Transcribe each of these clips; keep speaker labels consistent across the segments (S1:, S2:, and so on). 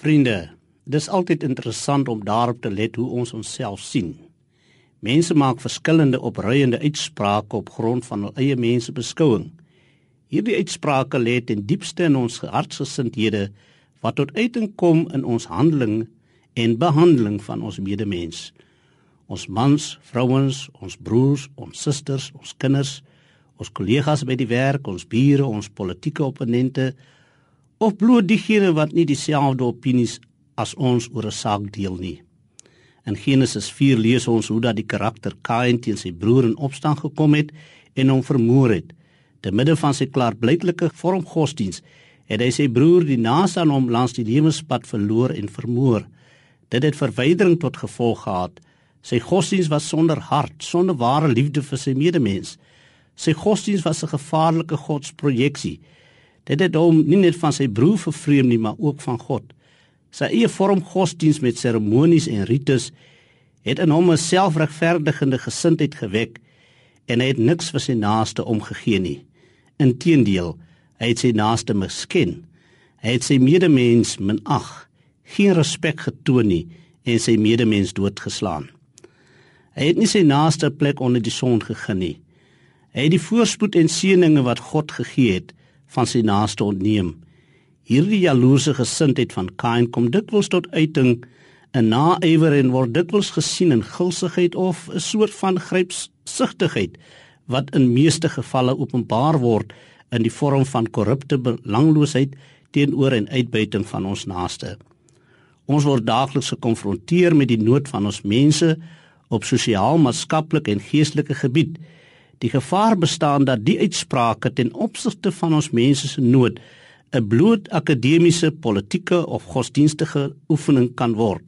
S1: Vriende, dis altyd interessant om daarop te let hoe ons onsself sien. Mense maak verskillende opruiende uitsprake op grond van hul eie mensbeskouing. Hierdie uitsprake lê ten diepste in ons hartsgesindhede wat tot uiting kom in ons handeling en behandeling van ons medemens. Ons mans, vrouens, ons broers, ons susters, ons kinders, ons kollegas by die werk, ons bure, ons politieke opponente of bloot diegene wat nie dieselfde opinies as ons oor 'n saak deel nie. In Genesis 4 lees ons hoe dat die karakter Kain teen sy broer in opstand gekom het en hom vermoor het. Te midde van sy klaarblyklike vorm godsdiens het hy sy broer die naaste aan hom langs die lewenspad verloor en vermoor. Dit het verwydering tot gevolg gehad. Sy godsdiens was sonder hart, sonder ware liefde vir sy medemens. Sy godsdiens was 'n gevaarlike godsprojeksie. Dit het hom nie net van sy broer vervreem nie, maar ook van God. Sy eie vorm godsdiens met seremonies en rites het in hom 'n selfregverdigende gesindheid gewek en hy het niks vir sy naaste omgegee nie. Inteendeel, hy het sy naaste misken. Hy het sy medemens minag, geen respek getoon nie en sy medemens doodgeslaan. Hy het nie sy naaste plek onder die son gegee nie. Hy het die voorspoed en seëninge wat God gegee het van sy naaste ontneem. Hierdie jaloerse gesindheid van Kain kom dikwels tot uiting in naaiwer en word dikwels gesien in gulsigheid of 'n soort van grypsigtigheid wat in meeste gevalle openbaar word in die vorm van korrupte belangloosheid teenoor en uitbuiting van ons naaste. Ons word daagliks gekonfronteer met die nood van ons mense op sosiaal, maatskaplik en geestelike gebied Die gevaar bestaan dat die uitsprake ten opsigte van ons mense se nood 'n bloot akademiese, politieke of godsdienstige oefening kan word.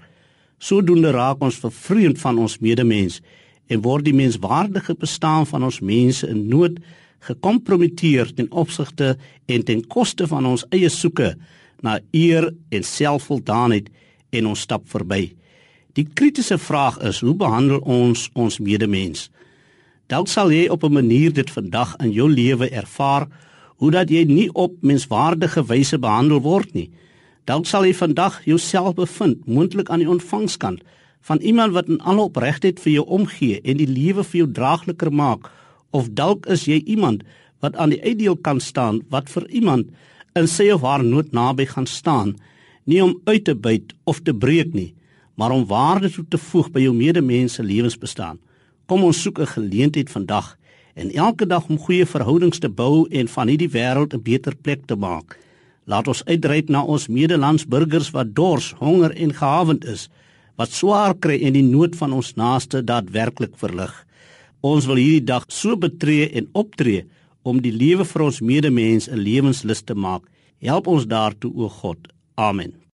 S1: Sodoende raak ons vervreemd van ons medemens en word die menswaardige bestaan van ons mense in nood gekompromiteer ten opsigte en ten koste van ons eie soeke na eer en selfvoldaanheid en ons stap verby. Die kritiese vraag is: hoe behandel ons ons medemens? Dalk sal jy op 'n manier dit vandag in jou lewe ervaar hoe dat jy nie op menswaardige wyse behandel word nie. Dalk sal jy vandag jouself bevind moontlik aan die ontvangskant van iemand wat in alle opregtheid vir jou omgee en die lewe vir jou draagliker maak of dalk is jy iemand wat aan die uitdeel kan staan wat vir iemand in sy of haar nood naby gaan staan nie om uit te byt of te breek nie maar om waarde toe te voeg by jou medemense lewensbestaan. Kom ons soek 'n geleentheid vandag en elke dag om goeie verhoudings te bou en van hierdie wêreld 'n beter plek te maak. Laat ons uitreik na ons medelandsburgers wat dors, honger en gehawend is, wat swaar kry en die nood van ons naaste daadwerklik verlig. Ons wil hierdie dag so betree en optree om die lewe vir ons medemens 'n lewenslus te maak. Help ons daartoe o God. Amen.